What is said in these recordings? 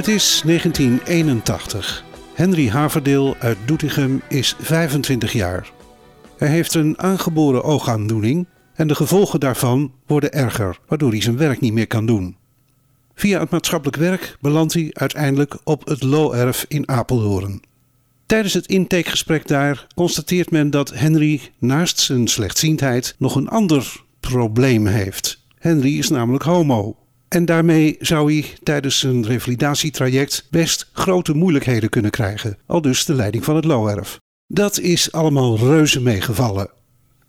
Het is 1981. Henry Haverdeel uit Doetinchem is 25 jaar. Hij heeft een aangeboren oogaandoening en de gevolgen daarvan worden erger, waardoor hij zijn werk niet meer kan doen. Via het maatschappelijk werk belandt hij uiteindelijk op het Looerf in Apeldoorn. Tijdens het intakegesprek daar constateert men dat Henry naast zijn slechtziendheid nog een ander probleem heeft. Henry is namelijk homo. En daarmee zou hij tijdens zijn revalidatietraject best grote moeilijkheden kunnen krijgen, al dus de leiding van het Looerf. Dat is allemaal reuze meegevallen.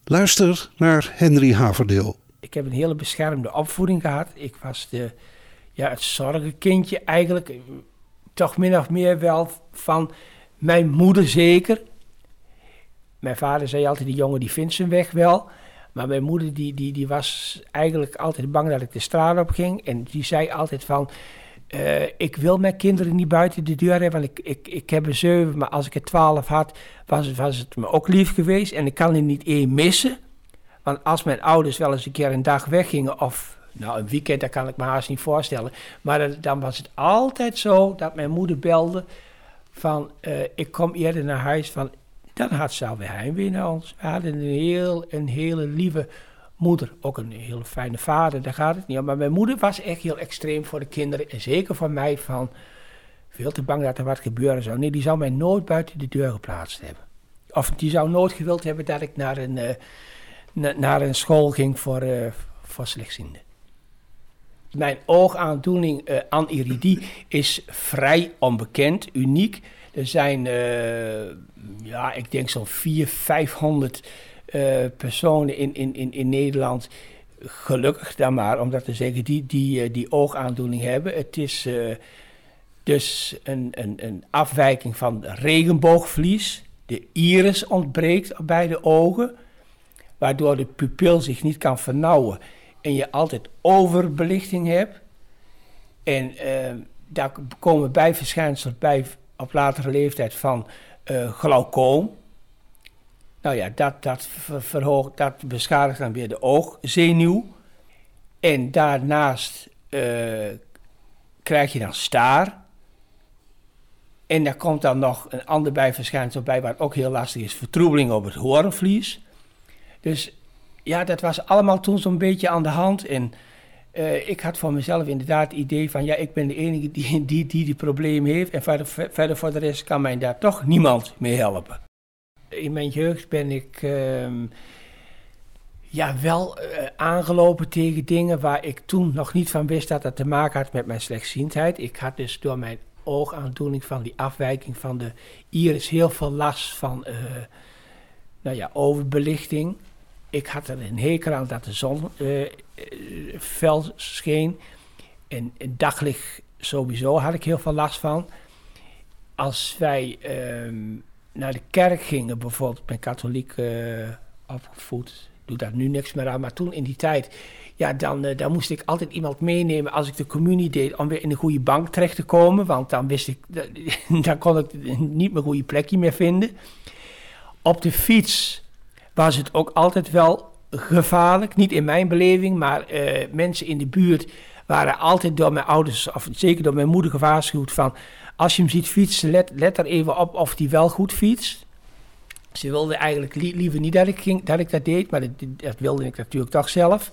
Luister naar Henry Haverdeel. Ik heb een hele beschermde opvoeding gehad. Ik was de, ja, het zorgenkindje eigenlijk, toch min of meer wel van mijn moeder zeker. Mijn vader zei altijd, die jongen die vindt zijn weg wel. Maar mijn moeder die, die, die was eigenlijk altijd bang dat ik de straat op ging. En die zei altijd van, uh, ik wil mijn kinderen niet buiten de deur hebben, want ik, ik, ik heb er zeven. Maar als ik er twaalf had, was, was het me ook lief geweest. En ik kan er niet één missen. Want als mijn ouders wel eens een keer een dag weggingen of nou, een weekend, dat kan ik me haast niet voorstellen. Maar dan was het altijd zo dat mijn moeder belde van, uh, ik kom eerder naar huis van, dan had ze alweer heimwee naar ons. We hadden een, heel, een hele lieve moeder, ook een hele fijne vader, daar gaat het niet om. Maar mijn moeder was echt heel extreem voor de kinderen en zeker voor mij van, veel te bang dat er wat gebeuren zou. Nee, die zou mij nooit buiten de deur geplaatst hebben. Of die zou nooit gewild hebben dat ik naar een, uh, naar een school ging voor, uh, voor slechtzienden. Mijn oogaandoening, uh, aniridie, is vrij onbekend, uniek. Er zijn, uh, ja, ik denk zo'n 400, 500 uh, personen in, in, in, in Nederland. Gelukkig dan maar, omdat ze zeggen die, die, uh, die oogaandoening hebben. Het is dus een, een, een afwijking van regenboogvlies. De iris ontbreekt op beide ogen, waardoor de pupil zich niet kan vernauwen en je altijd overbelichting hebt. En daar komen bijverschijnselen bij op latere leeftijd van uh, glaucoom. Nou ja, dat, dat, verhoogt, dat beschadigt dan weer de oogzenuw. En daarnaast uh, krijg je dan staar. En daar komt dan nog een ander bijverschijnsel bij, wat ook heel lastig is: vertroebeling op het horenvlies. Dus ja, dat was allemaal toen zo'n beetje aan de hand. En uh, ik had voor mezelf inderdaad het idee van, ja, ik ben de enige die die, die, die probleem heeft. En verder, verder voor de rest kan mij daar toch niemand mee helpen. In mijn jeugd ben ik uh, ja, wel uh, aangelopen tegen dingen waar ik toen nog niet van wist dat dat te maken had met mijn slechtziendheid. Ik had dus door mijn oogaandoening van die afwijking van de iris heel veel last van uh, nou ja, overbelichting. Ik had er een hekel aan dat de zon uh, fel scheen. En, daglicht sowieso had ik heel veel last van. Als wij uh, naar de kerk gingen, bijvoorbeeld, ben katholiek uh, opgevoed, doe daar nu niks meer aan, maar toen in die tijd, ja, dan, dan moest ik altijd iemand meenemen als ik de communie deed, om weer in een goede bank terecht te komen, want dan wist ik, dan kon ik niet mijn goede plekje meer vinden. Op de fiets was het ook altijd wel gevaarlijk. Niet in mijn beleving, maar uh, mensen in de buurt waren altijd door mijn ouders, of zeker door mijn moeder gewaarschuwd van... als je hem ziet fietsen, let, let er even op of hij wel goed fietst. Ze wilden eigenlijk li liever niet dat ik, dat deed, maar dat, dat, wilde ik natuurlijk toch zelf.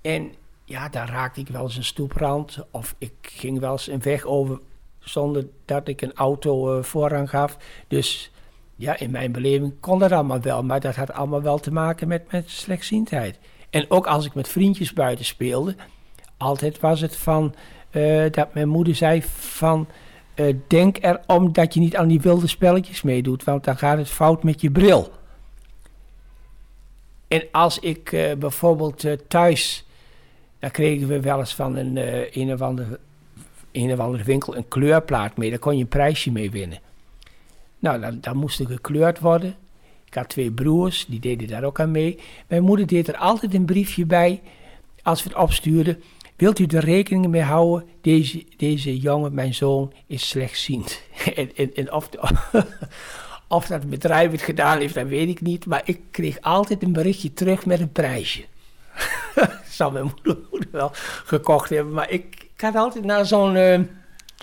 En ja, daar raakte ik wel eens een stoeprand of ik ging wel eens een weg over zonder dat ik een auto uh, voorrang gaf. Dus ja, in mijn beleving kon dat allemaal wel, maar dat had allemaal wel te maken met, met slechtziendheid. En ook als ik met vriendjes buiten speelde, altijd was het van uh, dat mijn moeder zei van uh, denk erom dat je niet aan die wilde spelletjes meedoet, want dan gaat het fout met je bril. En als ik uh, bijvoorbeeld thuis, dan kregen we wel eens van een, een of andere een of andere winkel een kleurplaat mee. Daar kon je een prijsje mee winnen. Nou, dan, dan moest er gekleurd worden. Ik had twee broers, die deden daar ook aan mee. Mijn moeder deed er altijd een briefje bij, als we het opstuurden. Wilt u er rekening mee houden? Deze, deze jongen, mijn zoon, is slechtziend. en, en, of, dat bedrijf het gedaan heeft, dat weet ik niet. Maar ik kreeg altijd een berichtje terug met een prijsje. zou mijn moeder, wel gekocht hebben. Maar ik, ik had altijd naar zo'n... Uh,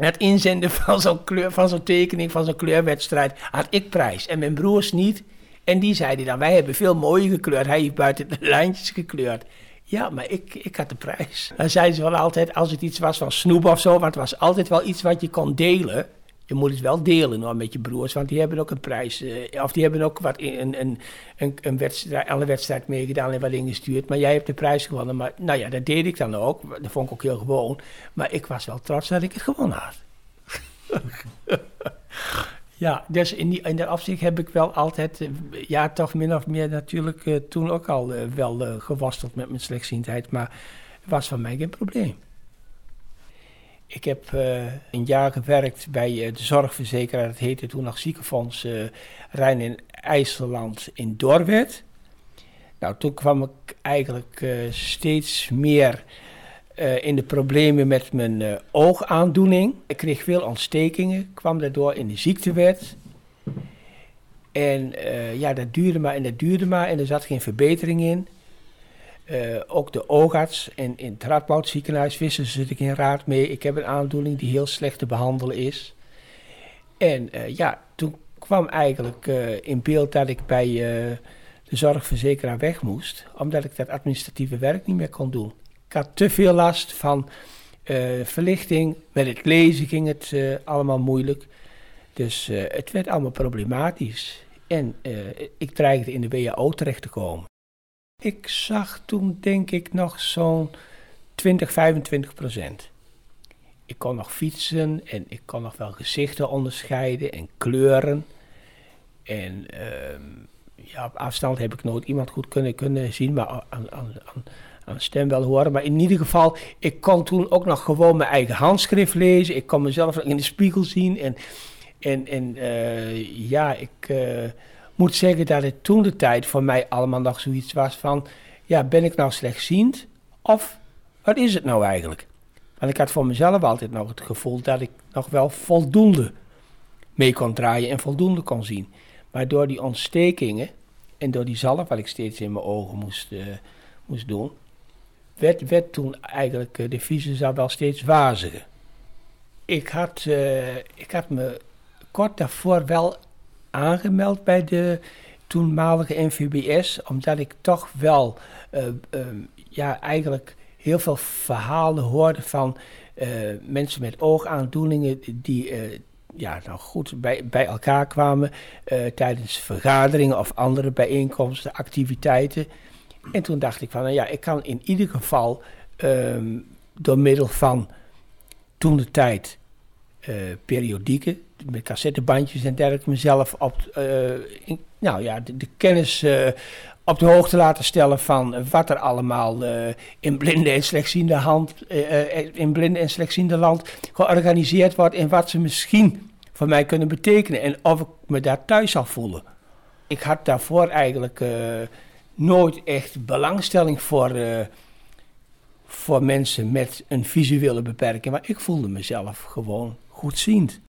het inzenden van zo'n kleur, van zo'n tekening, van zo'n kleurwedstrijd, had ik prijs. En mijn broers niet. En die zeiden dan, wij hebben veel mooier gekleurd. Hij heeft buiten de lijntjes gekleurd. Ja, maar ik, ik had de prijs. Dan zeiden ze wel altijd, als het iets was van snoep of zo, want het was altijd wel iets wat je kon delen. Je moet het wel delen hoor, met je broers, want die hebben ook een prijs. Uh, of die hebben ook wat een, een, een, een wedstrijd, alle wedstrijd meegedaan en wat ingestuurd. Maar jij hebt de prijs gewonnen. Maar nou ja, dat deed ik dan ook. Dat vond ik ook heel gewoon. Maar ik was wel trots dat ik het gewonnen had. ja, dus in, die, in dat opzicht heb ik wel altijd, eh, ja, toch min of meer natuurlijk uh, toen ook al wel gewasteld met mijn slechtziendheid. Maar het was van mij geen probleem. Ik heb uh, een jaar gewerkt bij uh, de zorgverzekeraar, dat heette toen nog ziekenfonds uh, Rijn in IJsseland in Dorwet. Nou, toen kwam ik eigenlijk steeds meer in de problemen met mijn oogaandoening. Ik kreeg veel ontstekingen, kwam daardoor in de ziektewet. En ja, dat duurde maar en dat duurde maar en er zat geen verbetering in. Uh, ook de oogarts in, in het Radboud ziekenhuis wisten ze zit ik in raad mee. Ik heb een aandoening die heel slecht te behandelen is. En uh, ja, toen kwam eigenlijk uh, in beeld dat ik bij de zorgverzekeraar weg moest, omdat ik dat administratieve werk niet meer kon doen. Ik had te veel last van verlichting, met het lezen ging het allemaal moeilijk. Dus het werd allemaal problematisch. En ik dreigde in de WHO terecht te komen. Ik zag toen denk ik nog zo'n 20, 25 procent. Ik kon nog fietsen en ik kon nog wel gezichten onderscheiden en kleuren. En uh, ja, op afstand heb ik nooit iemand goed kunnen, kunnen zien, maar aan, aan, aan, aan stem wel horen. Maar in ieder geval, ik kon toen ook nog gewoon mijn eigen handschrift lezen. Ik kon mezelf in de spiegel zien. En, en, en uh, ja, ik... Uh, moet zeggen dat het toen de tijd voor mij allemaal nog zoiets was van... ja, ben ik nou slechtziend? Of wat is het nou eigenlijk? Want ik had voor mezelf altijd nog het gevoel dat ik nog wel voldoende mee kon draaien en voldoende kon zien. Maar door die ontstekingen en door die zalf wat ik steeds in mijn ogen moest, uh, moest doen... Werd, werd toen eigenlijk uh, de visie wel steeds waziger. Ik had, uh, ik had me kort daarvoor wel aangemeld bij de toenmalige NVBS, omdat ik toch wel uh, uh, ja, eigenlijk heel veel verhalen hoorde van uh, mensen met oogaandoeningen die ja, nou goed bij, bij elkaar kwamen tijdens vergaderingen of andere bijeenkomsten, activiteiten. En toen dacht ik van, nou ja, ik kan in ieder geval ehm, door middel van toen de tijd periodieken met cassettebandjes en dergelijke mezelf op, uh, nou ja, de, kennis uh, op de hoogte laten stellen van wat er allemaal uh, in blinde en slechtziende hand, in blinde en slechtziende land georganiseerd wordt en wat ze misschien voor mij kunnen betekenen en of ik me daar thuis zal voelen. Ik had daarvoor eigenlijk nooit echt belangstelling voor, voor mensen met een visuele beperking, maar ik voelde mezelf gewoon goedziend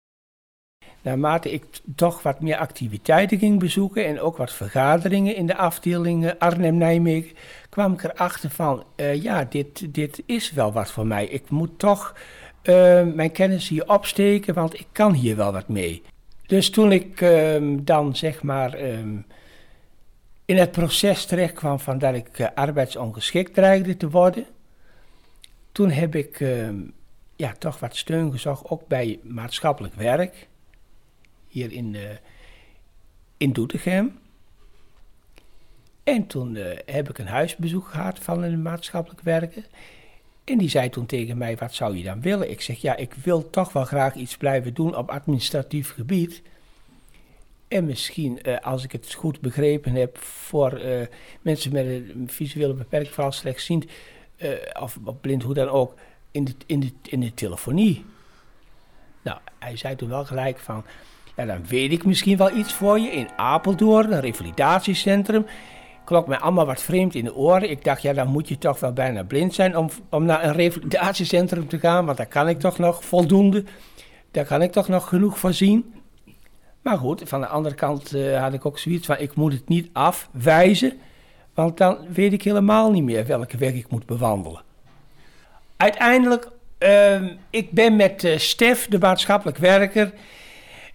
naarmate ik toch wat meer activiteiten ging bezoeken en ook wat vergaderingen in de afdelingen Arnhem-Nijmegen, kwam ik erachter van, uh, ja, dit, dit is wel wat voor mij. Ik moet toch uh, mijn kennis hier opsteken, want ik kan hier wel wat mee. Dus toen ik uh, dan zeg maar um, in het proces terecht kwam van dat ik arbeidsongeschikt dreigde te worden, toen heb ik ehm, ja, toch wat steun gezocht, ook bij maatschappelijk werk hier in, uh, in Doetinchem. En toen uh, heb ik een huisbezoek gehad van een maatschappelijk werker. En die zei toen tegen mij, wat zou je dan willen? Ik zeg, ja, ik wil toch wel graag iets blijven doen op administratief gebied. En misschien, uh, als ik het goed begrepen heb, voor mensen met een visuele beperking, vooral slechtziend, of blind, hoe dan ook, in de, in in de telefonie. Nou, hij zei toen wel gelijk van, ja, dan weet ik misschien wel iets voor je in Apeldoorn, een revalidatiecentrum. Klonk mij allemaal wat vreemd in de oren. Ik dacht, ja, dan moet je toch wel bijna blind zijn om, om naar een revalidatiecentrum te gaan, want daar kan ik toch nog voldoende, daar kan ik toch nog genoeg voor zien. Maar goed, van de andere kant uh, had ik ook zoiets van, ik moet het niet afwijzen, want dan weet ik helemaal niet meer welke weg ik moet bewandelen. Uiteindelijk, uh, ik ben met uh, Stef, de maatschappelijk werker,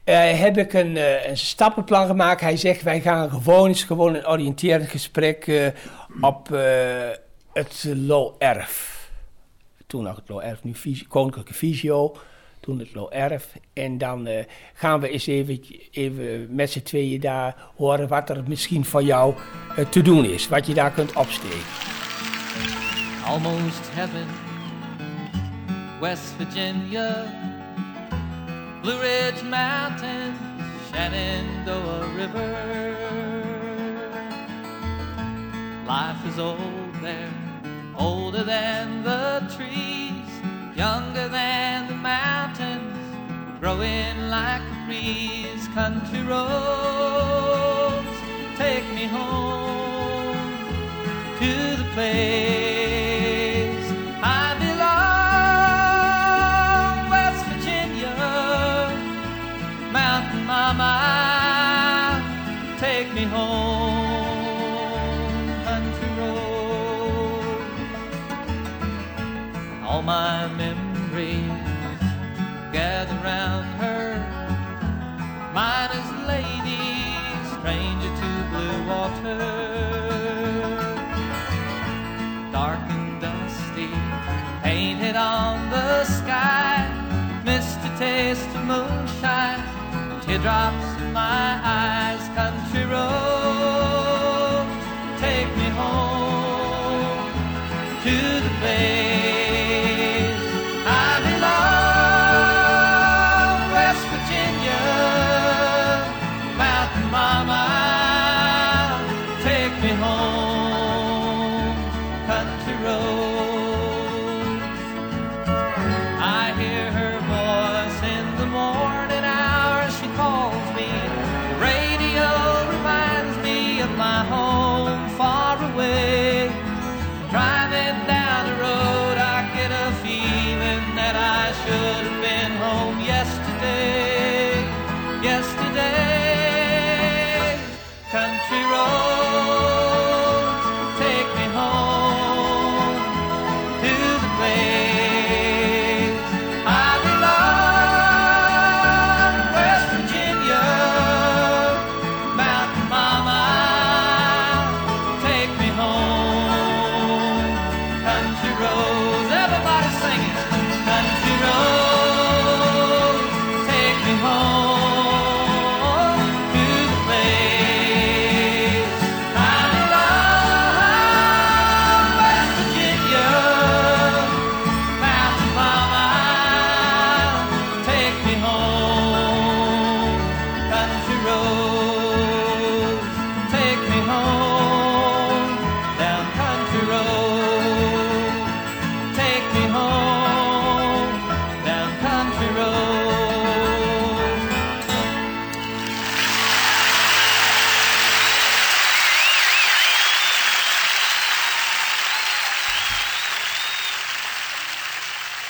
uh, heb ik een, een, stappenplan gemaakt. Hij zegt, wij gaan gewoon eens gewoon een oriënterend gesprek op het Low Erf. Toen nog het Low Erf, nu Koninklijke Visio toen het Lo Erf. En dan gaan we eens even, even met z'n tweeën daar horen wat er misschien voor jou te doen is. Wat je daar kunt opsteken. Almost heaven, West Virginia, Blue Ridge Mountains, Shenandoah River. Life is old there, older than the trees, younger than the mountains, growing like a breeze. Country roads take me home to the place Miner's lady, stranger to blue water. Dark and dusty, painted on the sky. Missed a taste of moonshine, teardrops in my eyes.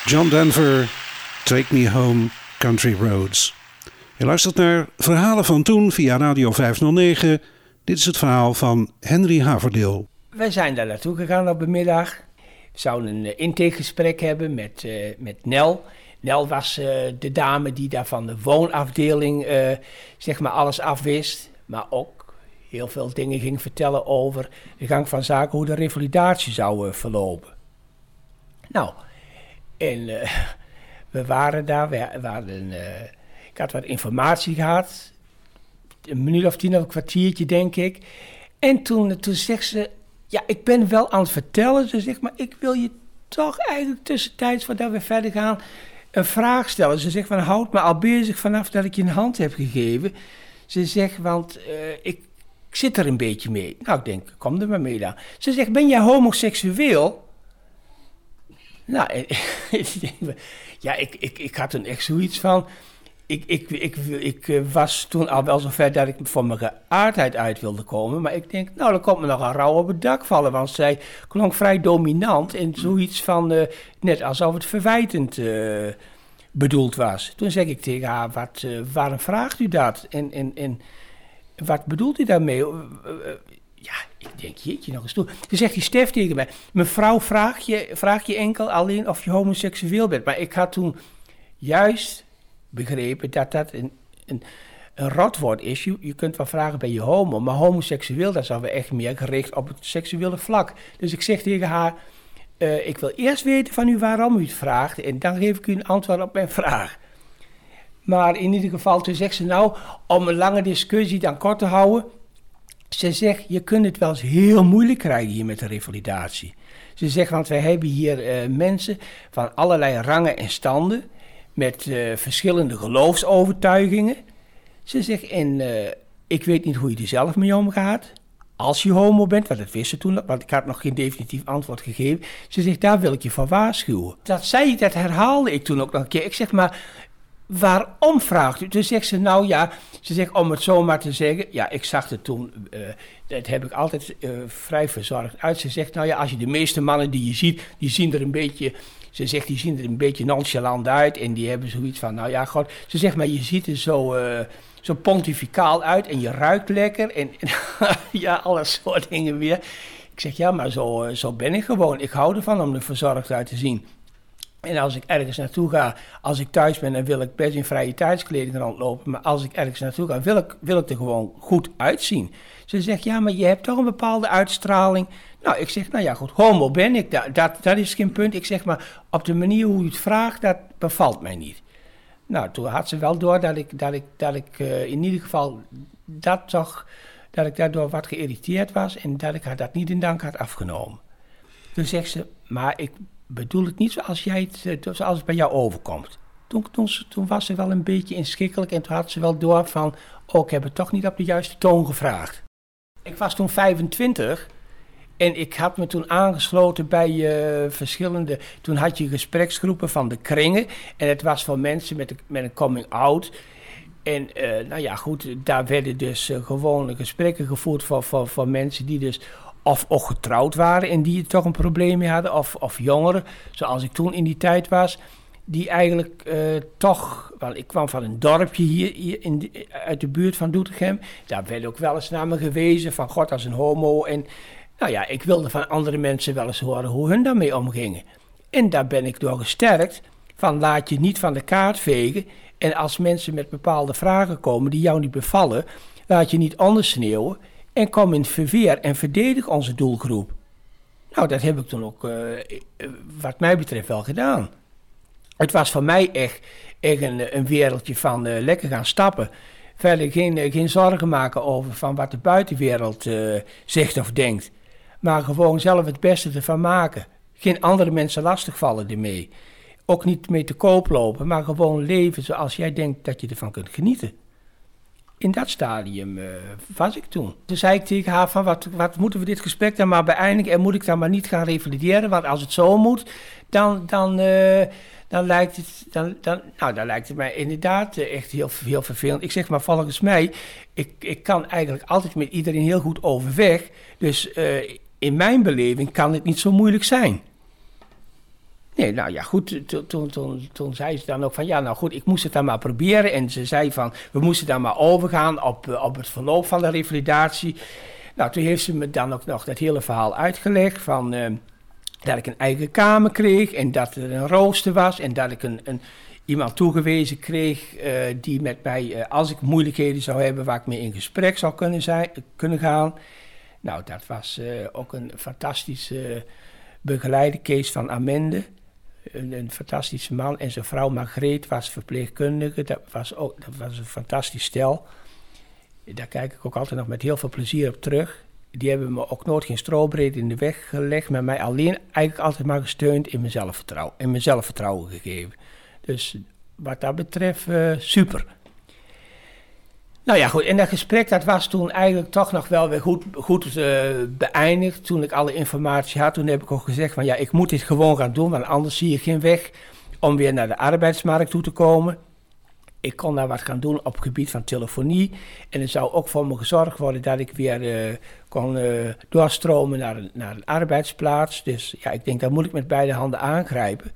John Denver, Take Me Home, Country Roads. Je luistert naar Verhalen van Toen via Radio 509. Dit is het verhaal van Henry Haverdeel. Wij zijn daar naartoe gegaan op de middag. We zouden een eh, intakegesprek hebben met, eh, met Nel. Nel was eh, de dame die daar van de woonafdeling zeg maar alles afwist. Maar ook heel veel dingen ging vertellen over de gang van zaken, hoe de revalidatie zou verlopen. Nou, en eh, we waren daar, we, hadden, eh, ik had wat informatie gehad. Een minuut of tien of een kwartiertje, denk ik. En toen, toen zegt ze, ja, ik ben wel aan het vertellen. Ze zegt, maar ik wil je toch eigenlijk tussentijds, voordat we verder gaan, een vraag stellen. Ze zegt, van, houd me al bezig vanaf dat ik je een hand heb gegeven. Ze zegt, want eh, ik, ik zit er een beetje mee. Nou, ik denk, kom er maar mee dan. Ze zegt, ben jij homoseksueel? Nou, denk, ja, ik, ik, ik had toen echt zoiets van... Ik, ik, ik, ik, eh, was toen al wel zo ver dat ik van mijn geaardheid uit wilde komen. Maar ik denk, nou, dan komt me nog een rouw op het dak vallen. Want zij klonk vrij dominant en zoiets van, uh, net alsof het verwijtend bedoeld was. Toen zeg ik tegen haar, wat, waarom vraagt u dat? En, en, en wat bedoelt u daarmee? Ja, ik denk, jeetje, nog eens toe. Toen zegt die Stef tegen mij, mevrouw, vraag je, vraag je enkel alleen of je homoseksueel bent. Maar ik had toen juist begrepen dat dat een, een, een rotwoord is. Je, kunt wel vragen, ben je homo? Maar homoseksueel, dat zijn we echt meer gericht op het seksuele vlak. Dus ik zeg tegen haar, uh, ik wil eerst weten van u waarom u het vraagt... en dan geef ik u een antwoord op mijn vraag. Maar in ieder geval, toen zegt ze nou, om een lange discussie dan kort te houden... Ze zegt, je kunt het wel eens heel moeilijk krijgen hier met de revalidatie. Ze zegt, want wij hebben hier uh, mensen van allerlei rangen en standen met uh, verschillende geloofsovertuigingen. Ze zegt, en uh, ik weet niet hoe je er zelf mee omgaat. Als je homo bent, want dat wist ze toen, want ik had nog geen definitief antwoord gegeven. Ze zegt, daar wil ik je voor waarschuwen. Dat zei ik, dat herhaalde ik toen ook nog een keer. Ik zeg maar, waarom vraagt u? Toen zegt ze, nou ja, ze zegt om het zomaar te zeggen. Ja, ik zag het toen, uh, dat heb ik altijd uh, vrij verzorgd uit. Ze zegt, nou ja, als je de meeste mannen die je ziet, die zien er een beetje ze zegt, die zien er een beetje nonchalant uit. En die hebben zoiets van, nou ja, god. Ze zegt, maar je ziet er zo, uh, zo pontificaal uit. En je ruikt lekker. En, en ja, alle soort dingen weer. Ik zeg, ja, maar zo, zo ben ik gewoon. Ik hou ervan om er verzorgd uit te zien. En als ik ergens naartoe ga, als ik thuis ben, dan wil ik best in vrije tijdskleding rondlopen. Maar als ik ergens naartoe ga, wil ik, wil ik er gewoon goed uitzien. Ze zegt, ja, maar je hebt toch een bepaalde uitstraling. Nou, ik zeg, nou ja, goed, homo ben ik, dat, dat, dat is geen punt. Ik zeg maar, op de manier hoe je het vraagt, dat bevalt mij niet. Nou, toen had ze wel door dat ik, dat ik, dat ik uh, in ieder geval dat toch, dat ik daardoor wat geïrriteerd was en dat ik haar dat niet in dank had afgenomen. Toen zegt ze, maar ik bedoel het niet zoals, jij het, eh, zoals het bij jou overkomt. Toen, toen, was ze wel een beetje inschikkelijk en toen had ze wel door van, oh, ik heb het toch niet op de juiste toon gevraagd. Ik was toen 25 en ik had me toen aangesloten bij uh, verschillende. Toen had je gespreksgroepen van de kringen. En het was voor mensen met, een coming-out. En uh, nou ja, goed, daar werden dus uh, gewone gesprekken gevoerd voor, voor, voor mensen die dus of, of getrouwd waren en die toch een probleem mee hadden. Of, of jongeren, zoals ik toen in die tijd was. Die eigenlijk toch, want ik kwam van een dorpje hier, in uit de buurt van Doetinchem. Daar werd ook wel eens naar me gewezen van God als een homo. En nou ja, ik wilde van andere mensen wel eens horen hoe hun daarmee omgingen. En daar ben ik door gesterkt van laat je niet van de kaart vegen. En als mensen met bepaalde vragen komen die jou niet bevallen, laat je niet ondersneeuwen en kom in verweer en verdedig onze doelgroep. Nou, dat heb ik toen ook, uh, wat mij betreft, wel gedaan. Het was voor mij echt, een, een wereldje van uh, lekker gaan stappen. Verder geen, geen zorgen maken over van wat de buitenwereld zegt of denkt maar gewoon zelf het beste ervan maken. Geen andere mensen lastigvallen ermee. Ook niet mee te koop lopen, maar gewoon leven zoals jij denkt dat je ervan kunt genieten. In dat stadium uh, was ik toen. Toen zei ik tegen haar van, wat, wat moeten we dit gesprek dan maar beëindigen en moet ik dan maar niet gaan revalideren, want als het zo moet, dan, dan, uh, dan, lijkt, het, dan, dan, nou, dan lijkt het mij inderdaad uh, echt heel, heel vervelend. Ik zeg maar volgens mij, ik, ik kan eigenlijk altijd met iedereen heel goed overweg, dus in mijn beleving kan het niet zo moeilijk zijn. Nee, nou ja, goed, toen, toen, toen zei ze dan ook van, ja, nou goed, ik moest het dan maar proberen. En ze zei van, we moesten dan maar overgaan op, eh, op het verloop van de revalidatie. Nou, toen heeft ze me dan ook nog dat hele verhaal uitgelegd van... Uh, dat ik een eigen kamer kreeg en dat er een rooster was en dat ik een, een iemand toegewezen kreeg uh, die met mij, als ik moeilijkheden zou hebben, waar ik mee in gesprek zou kunnen, zijn, kunnen gaan. Nou, dat was ook een fantastische begeleider, Kees van Amende. Een, fantastische man. En zijn vrouw Margreet was verpleegkundige. Dat was, ook, dat was een fantastisch stel. Daar kijk ik ook altijd nog met heel veel plezier op terug. Die hebben me ook nooit geen strobreed in de weg gelegd, maar mij alleen eigenlijk altijd maar gesteund in mijn zelfvertrouwen, in mijn zelfvertrouwen gegeven. Dus wat dat betreft, uh, super. Nou ja, goed. En dat gesprek dat was toen eigenlijk toch nog wel weer goed, goed uh, beëindigd. Toen ik alle informatie had, toen heb ik ook gezegd van ja, ik moet dit gewoon gaan doen, want anders zie je geen weg om weer naar de arbeidsmarkt toe te komen. Ik kon daar wat gaan doen op het gebied van telefonie. En er zou ook voor me gezorgd worden dat ik weer uh, kon uh, doorstromen naar naar een arbeidsplaats. Dus ja, ik denk, daar moet ik met beide handen aangrijpen.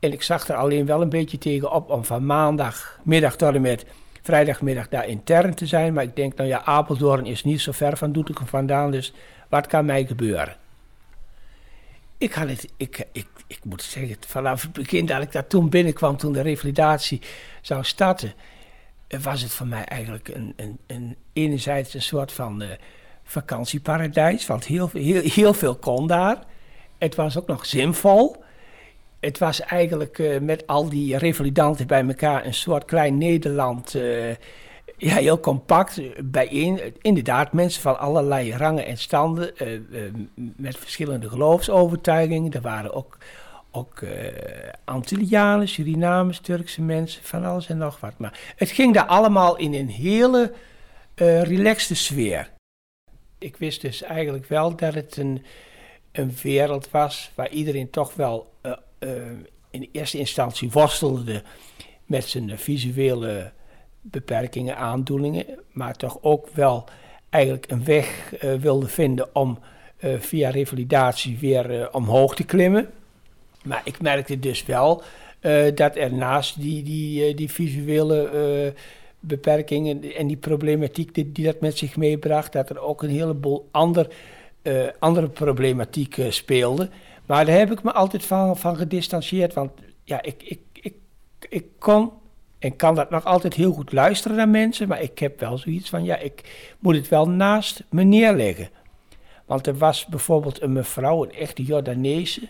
En ik zag er alleen wel een beetje tegen op om van maandagmiddag tot en met vrijdagmiddag daar intern te zijn. Maar ik denk, nou ja, Apeldoorn is niet zo ver van Doetinchem vandaan, dus wat kan mij gebeuren? Ik, had het, ik, ik, ik moet zeggen, vanaf het begin dat ik daar toen binnenkwam, toen de revalidatie zou starten, was het voor mij eigenlijk een, een, een enerzijds een soort van uh, vakantieparadijs, want heel, heel, heel veel kon daar. Het was ook nog zinvol het was eigenlijk uh, met al die revalidanten bij elkaar een soort klein Nederland. Uh, ja, heel compact bijeen. Inderdaad, mensen van allerlei rangen en standen. Met verschillende geloofsovertuigingen. Er waren ook, ook Antillianen, Surinamers, Turkse mensen, van alles en nog wat. Maar het ging daar allemaal in een hele relaxte sfeer. Ik wist dus eigenlijk wel dat het een, een wereld was waar iedereen toch wel uh, in eerste instantie worstelde met zijn visuele beperkingen, aandoeningen, maar toch ook wel eigenlijk een weg uh, wilde vinden om uh, via revalidatie weer omhoog te klimmen. Maar ik merkte dus wel dat er naast die, die, die visuele beperkingen en die problematiek die, die, dat met zich meebracht, dat er ook een heleboel ander, andere problematiek speelde. Maar daar heb ik me altijd van, van gedistanceerd. Want ja, ik, ik, ik, ik kon en kan dat nog altijd heel goed luisteren naar mensen. Maar ik heb wel zoiets van, ja, ik moet het wel naast me neerleggen. Want er was bijvoorbeeld een mevrouw, een echte Jordaanese,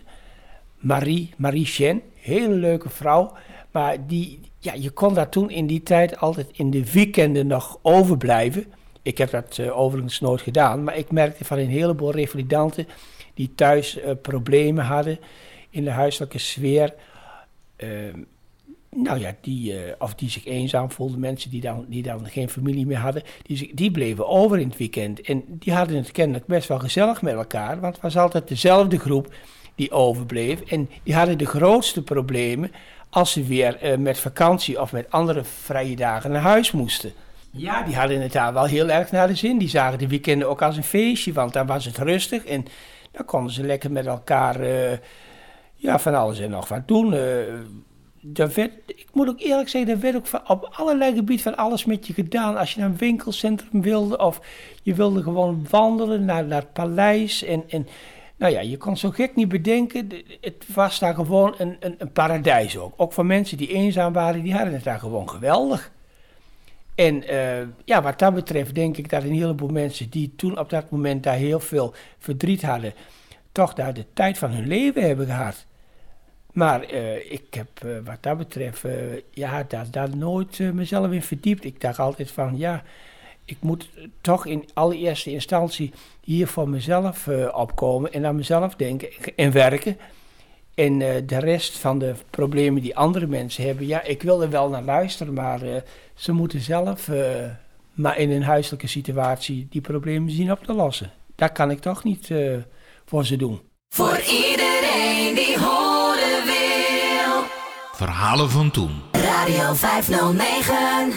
Marie, Marie Chen, hele leuke vrouw. Maar die, ja, je kon daar toen in die tijd altijd in de weekenden nog overblijven. Ik heb dat uh, overigens nooit gedaan, maar ik merkte van een heleboel revalidanten die thuis uh, problemen hadden in de huiselijke sfeer. Uh, nou ja, die, uh, of die zich eenzaam voelden, mensen die dan, die dan geen familie meer hadden, die, die bleven over in het weekend. En die hadden het kennelijk best wel gezellig met elkaar, want het was altijd dezelfde groep die overbleef. En die hadden de grootste problemen als ze weer uh, met vakantie of met andere vrije dagen naar huis moesten. Ja, die hadden het daar wel heel erg naar de zin. Die zagen de weekenden ook als een feestje, want dan was het rustig en dan konden ze lekker met elkaar uh, ja, van alles en nog wat doen. Uh, werd, ik moet ook eerlijk zeggen, er werd ook op allerlei gebieden van alles met je gedaan. Als je naar een winkelcentrum wilde of je wilde gewoon wandelen naar, naar het paleis. En, en nou ja, je kon zo gek niet bedenken. Het was daar gewoon een, een, een paradijs ook. Ook voor mensen die eenzaam waren, die hadden het daar gewoon geweldig. En uh, ja, wat dat betreft denk ik dat een heleboel mensen die toen op dat moment daar heel veel verdriet hadden, toch daar de tijd van hun leven hebben gehad. Maar uh, ik heb uh, wat dat betreft, ja, daar, daar nooit mezelf in verdiept. Ik dacht altijd van, ja, ik moet toch in allereerste instantie hier voor mezelf opkomen en aan mezelf denken en werken. En uh, de rest van de problemen die andere mensen hebben, ja, ik wil er wel naar luisteren, maar uh, ze moeten zelf, uh, maar in een huiselijke situatie, die problemen zien op te lossen. Dat kan ik toch niet voor ze doen. Voor iedereen die horen wil. Verhalen van toen. Radio 509.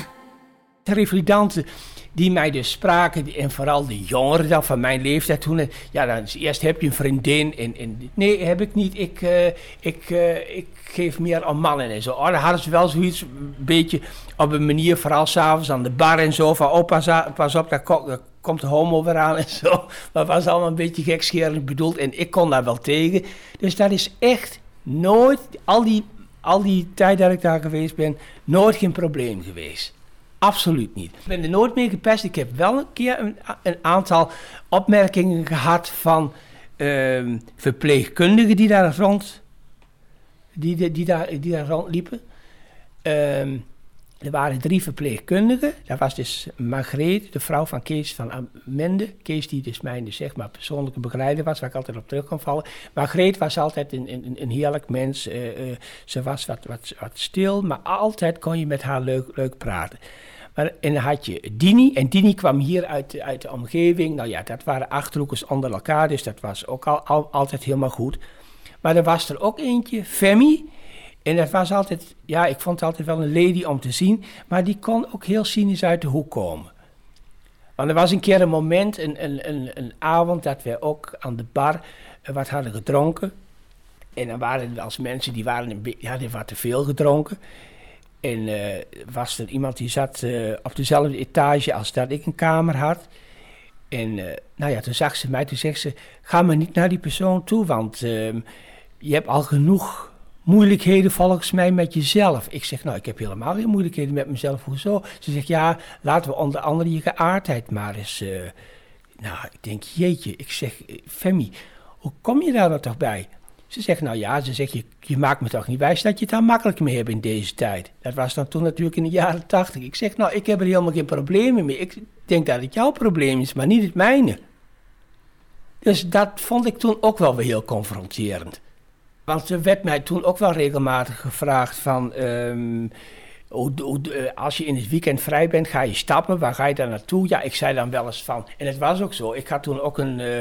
De revalidanten die mij dus spraken, en vooral de jongeren dan van mijn leeftijd toen. Eh, ja, dan eerst heb je een vriendin en, nee, heb ik niet. Ik, uh, ik, uh, ik geef meer aan mannen en zo. Oh, dan hadden ze wel zoiets een beetje op een manier, vooral s'avonds aan de bar en zo, van oh, pas, pas op, daar, komt de homo weer aan en zo. Maar was allemaal een beetje gekscherend bedoeld en ik kon daar wel tegen. Dus dat is echt nooit, al die, al die tijd dat ik daar geweest ben, nooit geen probleem geweest. Absoluut niet. Ik ben er nooit meer gepest. Ik heb wel een keer een, een aantal opmerkingen gehad van uh, verpleegkundigen die daar rond, die, die, daar, die daar rondliepen. Uh, er waren drie verpleegkundigen. Dat was dus Margreet, de vrouw van Kees van Amende. Kees die dus mijn zeg maar, persoonlijke begeleider was, waar ik altijd op terug kon vallen. Margreet was altijd een, een, een heerlijk mens. Uh, uh, ze was wat, wat, wat stil, maar altijd kon je met haar leuk, leuk praten. Maar, en dan had je Dini, en Dini kwam hier uit, uit de omgeving. Nou ja, dat waren achterhoekers onder elkaar, dus dat was ook al, al, altijd helemaal goed. Maar er was er ook eentje, Femi, En het was altijd, ja, ik vond het altijd wel een lady om te zien, maar die kon ook heel cynisch uit de hoek komen. Want er was een keer een moment, een, een, een, een avond, dat we ook aan de bar eh, wat hadden gedronken. En dan waren er eens mensen die waren een die wat te veel gedronken. En eh, was er iemand die zat eh, op dezelfde etage als dat ik een kamer had. En nou ja, toen zag ze mij, toen zegt ze, ga maar niet naar die persoon toe, want ehm, je hebt al genoeg moeilijkheden volgens mij met jezelf. Ik zeg, nou, ik heb helemaal geen moeilijkheden met mezelf, hoezo? Ze zegt, ja, laten we onder andere je geaardheid maar eens... eh, nou, ik denk, jeetje, ik zeg, eh, Femi, hoe kom je daar nou toch bij? Ze zegt, nou ja, ze zegt, je, je maakt me toch niet wijs dat je het daar makkelijk mee hebt in deze tijd. Dat was dan toen natuurlijk in de jaren tachtig. Ik zeg, nou, ik heb er helemaal geen problemen mee. Ik denk dat het jouw probleem is, maar niet het mijne. Dus dat vond ik toen ook wel weer heel confronterend. Want er werd mij toen ook wel regelmatig gevraagd van... ehm, eh, als je in het weekend vrij bent, ga je stappen. Waar ga je dan naartoe? Ja, ik zei dan wel eens van... En het was ook zo. Ik had toen ook een, eh,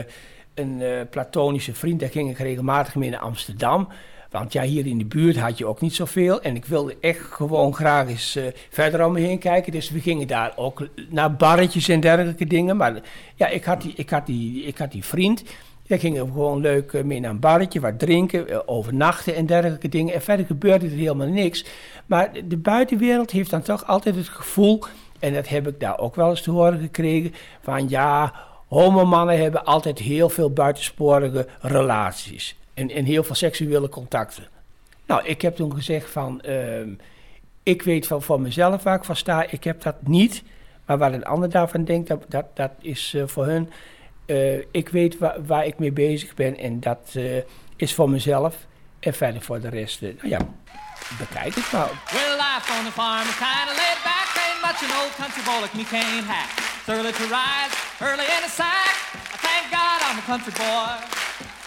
een eh, platonische vriend. Daar ging ik regelmatig mee naar Amsterdam. Want ja, hier in de buurt had je ook niet zoveel. En ik wilde echt gewoon graag eens verder om me heen kijken. Dus we gingen daar ook naar barretjes en dergelijke dingen. Maar ja, ik had die, ik had die, ik had die vriend. Daar gingen gewoon leuk eh, mee naar een barretje, wat drinken, eh, overnachten en dergelijke dingen. En verder gebeurde er helemaal niks. Maar de buitenwereld heeft dan toch altijd het gevoel, en dat heb ik daar ook wel eens te horen gekregen, van ja, homomannen hebben altijd heel veel buitensporige relaties. En, en heel veel seksuele contacten. Nou, ik heb toen gezegd van, ehm, ik weet van voor mezelf waar ik van sta, ik heb dat niet. Maar wat een ander daarvan denkt, dat, dat, dat is eh, voor hun. Eh, ik weet waar, ik mee bezig ben en dat eh, is voor mezelf. En verder voor de rest, eh, nou ja, bekijk het maar. Well, life on the farm is kinda laid back. Ain't much an old country boy like me can't hack. It's early to rise, early in the sack. I thank God I'm a country boy.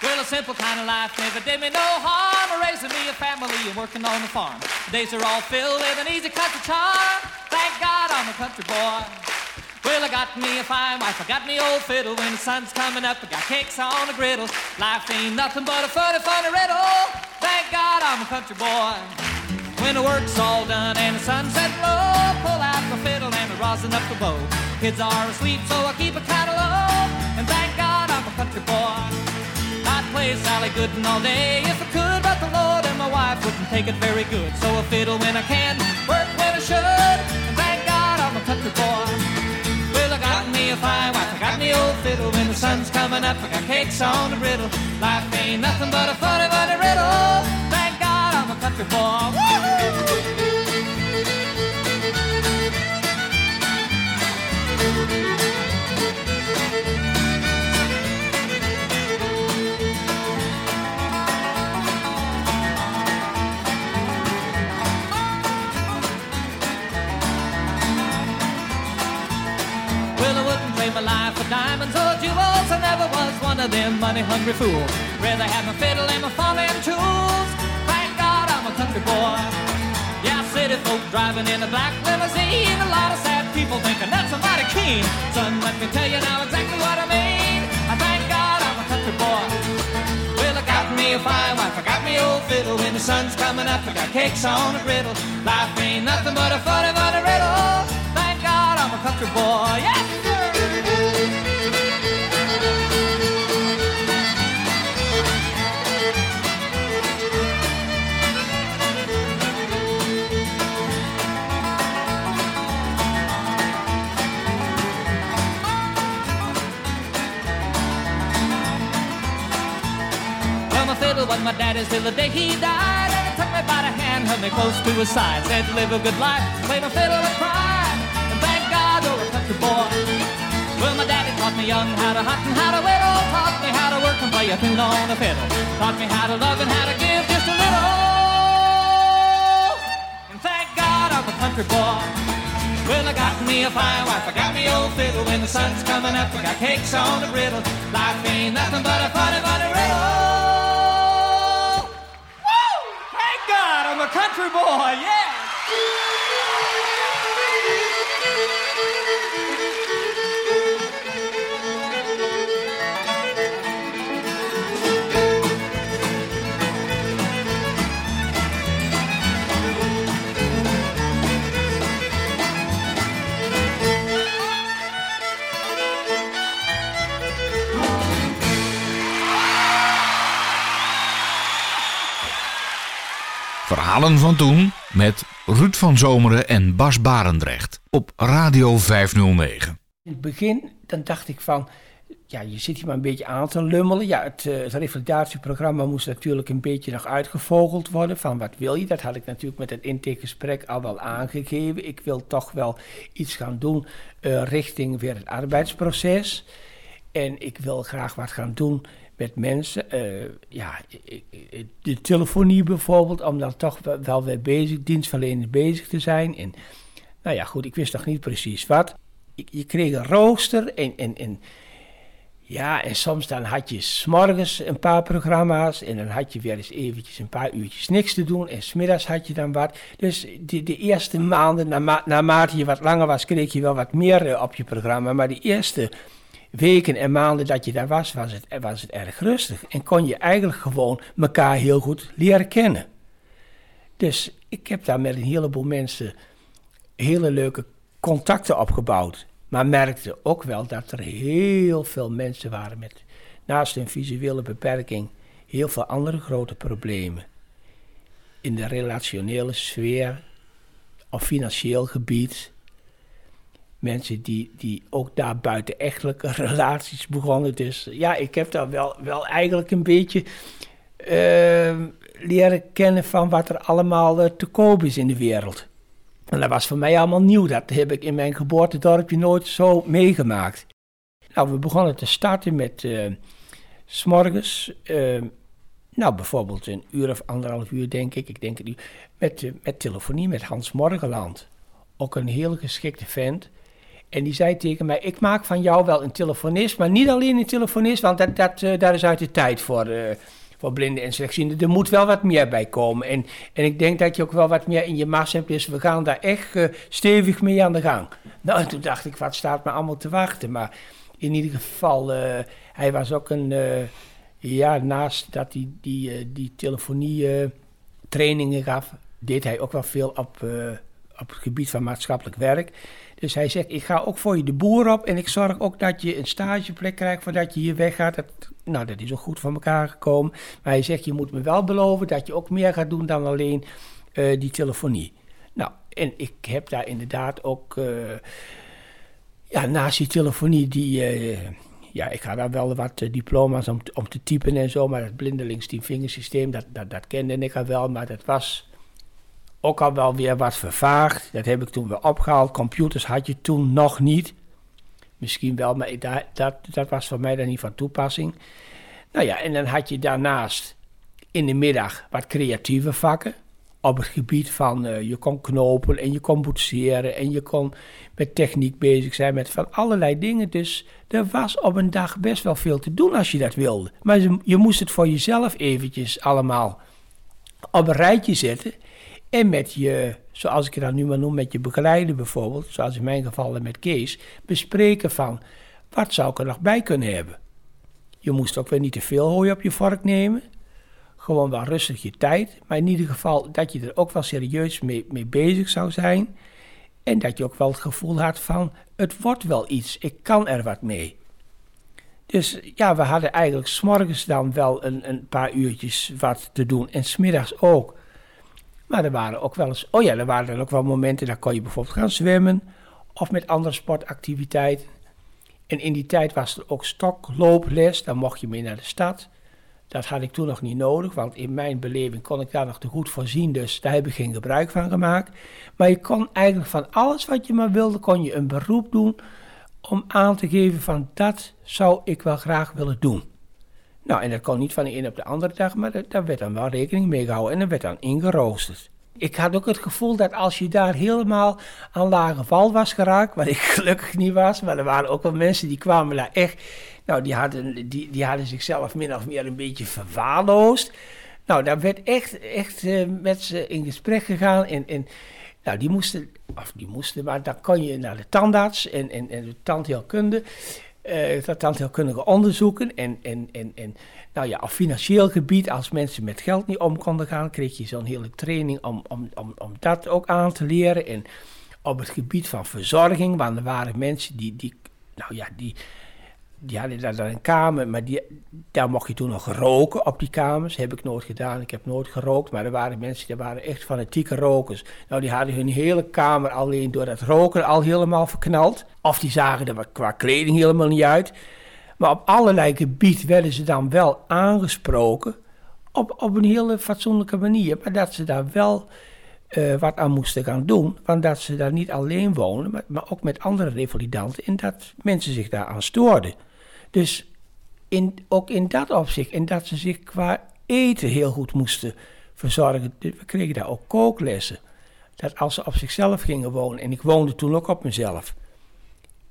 Well, a simple kind of life never did me no harm. Raising me a family and working on the farm. The days are all filled with an easy country charm. Thank God I'm a country boy. Well, I got me a fine wife, I got me old fiddle. When the sun's coming up, I got cakes on the griddle. Life ain't nothing but a funny, funny riddle. Thank God I'm a country boy. When the work's all done and the sunset low, pull out my fiddle and I rosin up the bow. Kids are asleep, so I keep kinda low. And thank God I'm a country boy. I'd play Sally Gooden all day if I could, but the Lord and my wife wouldn't take it very good. So I fiddle when I can, work when I should. And thank God I'm a country boy. A fine wife, I got me old fiddle. When the sun's coming up, I got cakes on the griddle. Life ain't nothing but a funny, funny riddle. Thank God I'm a country boy. Woo-hoo! Of them money-hungry fools. Rather have my fiddle and my farming tools. Thank God I'm a country boy. Yeah, city folk driving in a black limousine. A lot of sad people thinking that's mighty keen. Son, let me tell you now exactly what I mean. I thank God I'm a country boy. Well, I got me a fine wife, I got me old fiddle. When the sun's coming up, I got cakes on a griddle. Life ain't nothing but a funny, funny riddle. Thank God I'm a country boy. Yes, my till the day he died. And he took me by the hand, held me close to his side. Said, live a good life, play my fiddle and cry. And thank God you're a country boy. Well, my daddy taught me young how to hunt and how to whittle. Taught me how to work and play a tune on the fiddle. Taught me how to love and how to give just a little. And thank God I'm a country boy. Well, I got me a fine wife, I got me old fiddle. When the sun's coming up, I got cakes on the griddle. Life ain't nothing but a funny, funny riddle. Country boy, yeah! Verhalen van toen met Ruud van Zomeren en Bas Barendrecht op Radio 509. In het begin dan dacht ik van, ja, je zit hier maar een beetje aan te lummelen. Ja, het, uh, het revalidatieprogramma moest natuurlijk een beetje nog uitgevogeld worden. Van wat wil je? Dat had ik natuurlijk met het intakegesprek al wel aangegeven. Ik wil toch wel iets gaan doen uh, richting weer het arbeidsproces. En ik wil graag wat gaan doen met mensen. Uh, ja, de telefonie bijvoorbeeld, om dan toch wel weer bezig, dienstverlenend bezig te zijn. En nou ja, goed, ik wist nog niet precies wat. Je kreeg een rooster en, en, en ja, en soms dan had je s'morgens een paar programma's en dan had je weer eens eventjes een paar uurtjes niks te doen en smiddags had je dan wat. Dus de, de eerste maanden, na, naarmate je wat langer was, kreeg je wel wat meer op je programma. Maar de eerste weken en maanden dat je daar was, was het, was het erg rustig. En kon je eigenlijk gewoon elkaar heel goed leren kennen. Dus ik heb daar met een heleboel mensen hele leuke contacten opgebouwd. Maar merkte ook wel dat er heel veel mensen waren met, naast een visuele beperking, heel veel andere grote problemen. In de relationele sfeer, of financieel gebied. Mensen die, die ook daar buitenechtelijke relaties begonnen. Dus ja, ik heb daar wel, wel eigenlijk een beetje uh, leren kennen van wat er allemaal uh, te koop is in de wereld. En dat was voor mij allemaal nieuw. Dat heb ik in mijn geboortedorpje nooit zo meegemaakt. Nou, we begonnen te starten met uh, s'morgens, uh, nou bijvoorbeeld een uur of anderhalf uur denk ik, ik denk nu, met, met telefonie met Hans Morgenland. Ook een heel geschikte vent. En die zei tegen mij, ik maak van jou wel een telefonist, maar niet alleen een telefonist, want dat, dat, daar is uit de tijd voor voor blinden en slechtzienden. Er moet wel wat meer bij komen. En, en ik denk dat je ook wel wat meer in je mars hebt. Dus we gaan daar echt uh, stevig mee aan de gang. Nou, toen dacht ik, wat staat me allemaal te wachten? Maar in ieder geval, uh, hij was ook een... Uh, ja, naast dat hij die, die telefonie trainingen gaf... deed hij ook wel veel op, op het gebied van maatschappelijk werk. Dus hij zegt, ik ga ook voor je de boer op en ik zorg ook dat je een stageplek krijgt voordat je hier weggaat. Nou, dat is ook goed van elkaar gekomen. Maar hij zegt, je moet me wel beloven dat je ook meer gaat doen dan alleen uh, die telefonie. Nou, en ik heb daar inderdaad ook, uh, ja, naast die telefonie, die, uh, ja, ik ga daar wel wat diploma's om, te typen en zo, maar het blindelings dat, dat, dat kende ik al wel, maar dat was ook al wel weer wat vervaagd. Dat heb ik toen weer opgehaald. Computers had je toen nog niet. Misschien wel, maar dat, dat, was voor mij dan niet van toepassing. Nou ja, en dan had je daarnaast in de middag wat creatieve vakken. Op het gebied van uh, je kon knopen en je kon boetseren en je kon met techniek bezig zijn, met van allerlei dingen. Dus er was op een dag best wel veel te doen als je dat wilde. Maar je, je moest het voor jezelf eventjes allemaal op een rijtje zetten. En met je, zoals ik het dan nu maar noem, met je begeleider bijvoorbeeld, zoals in mijn geval met Kees, bespreken van wat zou ik er nog bij kunnen hebben. Je moest ook weer niet te veel hooi op je vork nemen. Gewoon wel rustig je tijd. Maar in ieder geval dat je er ook wel serieus mee, mee bezig zou zijn. En dat je ook wel het gevoel had van het wordt wel iets, ik kan er wat mee. Dus ja, we hadden eigenlijk s'morgens dan wel een, een paar uurtjes wat te doen en smiddags ook. Maar er waren ook wel eens, oh ja, er waren ook wel momenten, daar kon je bijvoorbeeld gaan zwemmen of met andere sportactiviteiten. En in die tijd was er ook stoklooples, dan mocht je mee naar de stad. Dat had ik toen nog niet nodig, want in mijn beleving kon ik daar nog te goed voorzien, dus daar heb ik geen gebruik van gemaakt. Maar je kon eigenlijk van alles wat je maar wilde, kon je een beroep doen om aan te geven van dat zou ik wel graag willen doen. Nou, en dat kon niet van de een op de andere dag, maar daar werd dan wel rekening mee gehouden en dat werd dan ingeroosterd. Ik had ook het gevoel dat als je daar helemaal aan lage val was geraakt, wat ik gelukkig niet was, maar er waren ook wel mensen die kwamen daar echt, nou, die hadden, die, die hadden zichzelf min of meer een beetje verwaarloosd. Nou, daar werd echt, echt uh, met ze in gesprek gegaan en, en nou, die moesten, of die moesten, maar dan kon je naar de tandarts en, en, en de tandheelkunde uh, tandheelkundige onderzoeken. En, en, en, en nou ja, op financieel gebied, als mensen met geld niet om konden gaan, kreeg je zo'n hele training om, om, om, om dat ook aan te leren. En op het gebied van verzorging, want er waren mensen die, die, nou ja, die, die hadden daar een kamer, maar die, daar mocht je toen nog roken op die kamers. Heb ik nooit gedaan, ik heb nooit gerookt, maar er waren mensen die waren echt fanatieke rokers. Nou, die hadden hun hele kamer alleen door dat roken al helemaal verknald. Of die zagen er qua kleding helemaal niet uit. Maar op allerlei gebied werden ze dan wel aangesproken op, op een hele fatsoenlijke manier. Maar dat ze daar wel uh, wat aan moesten gaan doen. Want dat ze daar niet alleen wonen, maar, ook met andere revalidanten. En dat mensen zich daar aan stoorden. Dus in, ook in dat opzicht. En dat ze zich qua eten heel goed moesten verzorgen. We kregen daar ook kooklessen. Dat als ze op zichzelf gingen wonen. En ik woonde toen ook op mezelf.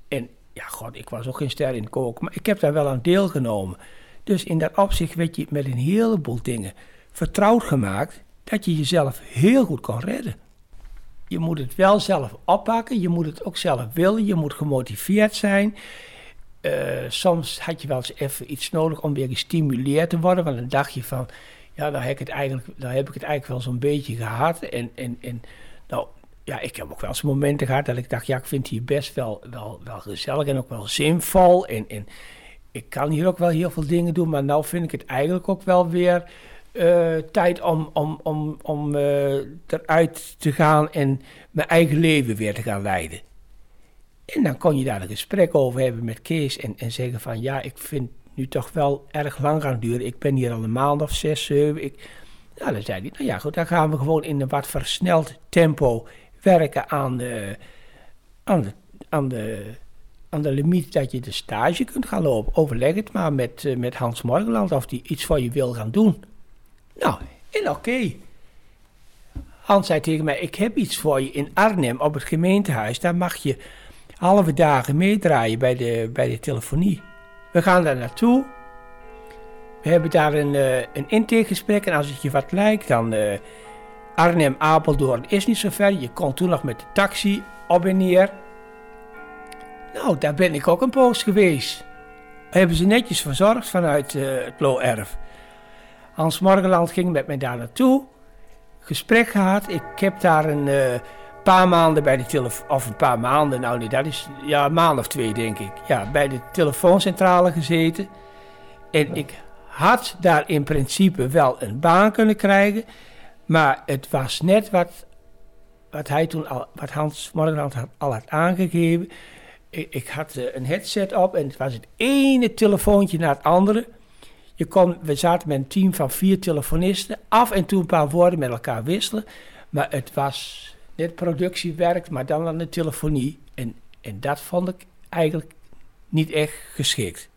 En ja, god, ik was ook geen ster in koken. Maar ik heb daar wel aan deelgenomen. Dus in dat opzicht werd je met een heleboel dingen vertrouwd gemaakt dat je jezelf heel goed kan redden. Je moet het wel zelf oppakken, je moet het ook zelf willen, je moet gemotiveerd zijn. Uh, soms had je wel eens even iets nodig om weer gestimuleerd te worden, want dan dacht je van, ja, dan heb ik het eigenlijk, dan heb ik het eigenlijk wel zo'n beetje gehad. En, en, en nou, ja, ik heb ook wel eens momenten gehad dat ik dacht, ja, ik vind hier best wel, wel, wel gezellig en ook wel zinvol. En, en ik kan hier ook wel heel veel dingen doen, maar nou vind ik het eigenlijk ook wel weer uh, tijd om, om, om, om uh, eruit te gaan en mijn eigen leven weer te gaan leiden. En dan kon je daar een gesprek over hebben met Kees en, en zeggen van ja, ik vind nu toch wel erg lang gaan duren. Ik ben hier al een maand of zes, zeven. Ik, nou, dan zei hij, nou ja goed, dan gaan we gewoon in een wat versneld tempo werken aan de, aan de, aan de, aan de limiet dat je de stage kunt gaan lopen. Overleg het maar met, uh, met Hans Morgenland of die iets voor je wil gaan doen. Nou, en oké. Hans zei tegen mij, ik heb iets voor je in Arnhem op het gemeentehuis. Daar mag je halve dagen meedraaien bij de, bij de telefonie. We gaan daar naartoe. We hebben daar een, uh, een intakegesprek en als het je wat lijkt, dan uh, Arnhem, Apeldoorn is niet zo ver. Je kon toen nog met de taxi op en neer. Nou, daar ben ik ook een poos geweest. Hebben ze netjes verzorgd vanuit uh, het Lo-erf. Hans Morgenland ging met mij daar naartoe. Gesprek gehad. Ik heb daar een paar maanden bij de telefoon. Of een paar maanden, nou nee, dat is. Ja, een maand of twee denk ik. Ja, bij de telefooncentrale gezeten. En ik had daar in principe wel een baan kunnen krijgen. Maar het was net wat, wat hij toen al, wat Hans Morgenland had, al had aangegeven. Ik, ik had uh, een headset op en het was het ene telefoontje na het andere. Je kon, we zaten met een team van vier telefonisten, af en toe een paar woorden met elkaar wisselen. Maar het was net productiewerk, maar dan aan de telefonie. En, en dat vond ik eigenlijk niet echt geschikt.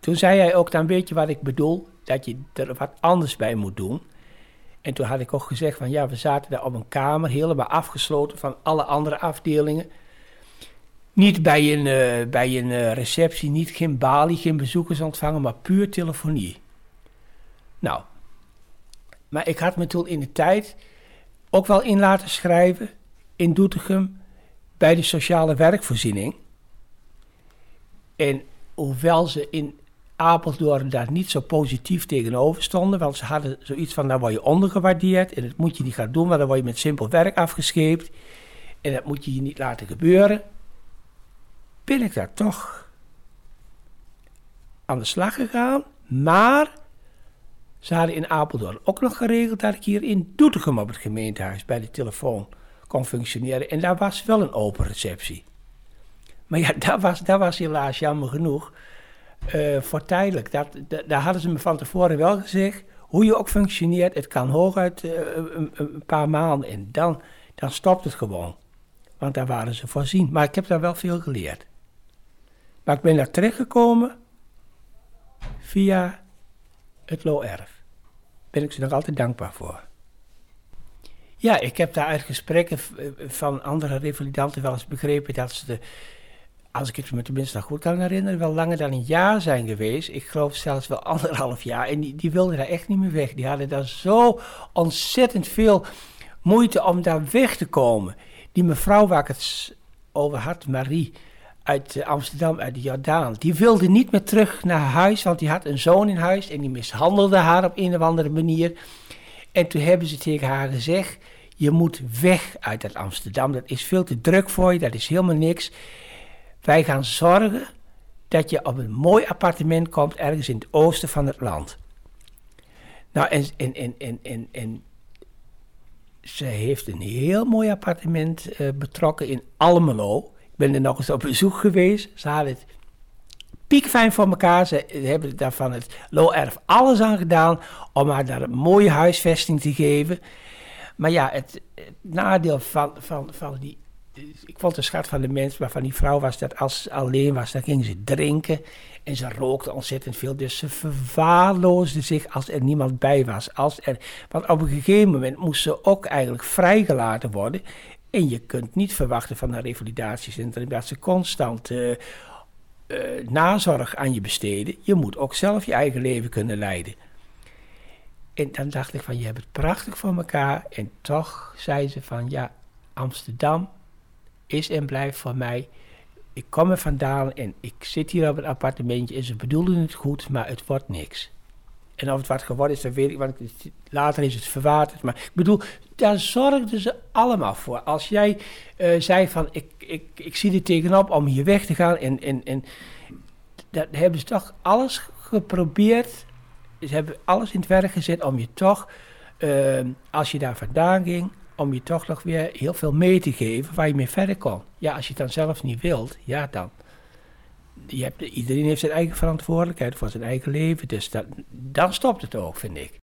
Toen zei hij ook, dan weet je wat ik bedoel, dat je er wat anders bij moet doen. En toen had ik ook gezegd van ja, we zaten daar op een kamer, helemaal afgesloten van alle andere afdelingen. Niet bij een, uh, bij een uh, receptie, niet geen balie, geen bezoekers ontvangen, maar puur telefonie. Nou, maar ik had me toen in de tijd ook wel in laten schrijven in Doetinchem bij de sociale werkvoorziening. En hoewel ze in Apeldoorn daar niet zo positief tegenover stonden, want ze hadden zoiets van, nou word je ondergewaardeerd en dat moet je niet gaan doen, maar dan word je met simpel werk afgescheept en dat moet je je niet laten gebeuren ben ik daar toch aan de slag gegaan. Maar ze hadden in Apeldoorn ook nog geregeld dat ik hier in Doetinchem op het gemeentehuis bij de telefoon kon functioneren. En daar was wel een open receptie. Maar ja, dat was, dat was helaas jammer genoeg uh, voor tijdelijk. Dat, daar hadden ze me van tevoren wel gezegd. Hoe je ook functioneert, het kan hooguit uh, een, een, paar maanden. En dan, dan stopt het gewoon. Want daar waren ze voorzien. Maar ik heb daar wel veel geleerd. Maar ik ben daar terechtgekomen via het Lo-erf. Ben ik ze nog altijd dankbaar voor. Ja, ik heb daar uit gesprekken van andere revalidanten wel eens begrepen dat ze, de, als ik het me tenminste goed kan herinneren, wel langer dan een jaar zijn geweest. Ik geloof zelfs wel anderhalf jaar. En die, die wilden daar echt niet meer weg. Die hadden daar zo ontzettend veel moeite om daar weg te komen. Die mevrouw waar ik het over had, Marie, uit eh, Amsterdam, uit de Jordaan. Die wilde niet meer terug naar huis, want die had een zoon in huis en die mishandelde haar op een of andere manier. En toen hebben ze tegen haar gezegd: Je moet weg uit Amsterdam. Dat is veel te druk voor je, dat is helemaal niks. Wij gaan zorgen dat je op een mooi appartement komt ergens in het oosten van het land. Nou, en, en, en, en, en, en ze heeft een heel mooi appartement eh, betrokken in Almelo. Ben er nog eens op bezoek geweest. Ze hadden het piekfijn voor elkaar. Ze hebben daar van het Lo-erf alles aan gedaan om haar daar een mooie huisvesting te geven. Maar ja, het, het nadeel van, van, van die ik vond de schat van de mens, maar van die vrouw was dat als ze alleen was, dan ging ze drinken en ze rookte ontzettend veel. Dus ze verwaarloosde zich als er niemand bij was. Als er, want op een gegeven moment moest ze ook eigenlijk vrijgelaten worden. En je kunt niet verwachten van een revalidatiecentrum dat ze constant uh, nazorg aan je besteden. Je moet ook zelf je eigen leven kunnen leiden. En dan dacht ik van, je hebt het prachtig voor elkaar. En toch zei ze van, ja, Amsterdam, is en blijft voor mij. Ik kom er vandaan en ik zit hier op een appartementje en ze bedoelen het goed, maar het wordt niks. En of het wat geworden is, dat weet ik, want later is het verwaterd. Maar ik bedoel, daar zorgden ze allemaal voor. Als jij uh, zei van, ik, ik, ik zie er tegenop om hier weg te gaan en, en, en dat hebben ze toch alles geprobeerd. Ze hebben alles in het werk gezet om je toch, uh, als je daar vandaan ging, om je toch nog weer heel veel mee te geven waar je mee verder kon. Ja, als je het dan zelf niet wilt, ja dan. Je hebt, iedereen heeft zijn eigen verantwoordelijkheid voor zijn eigen leven, dus dat, dan stopt het ook, vind ik.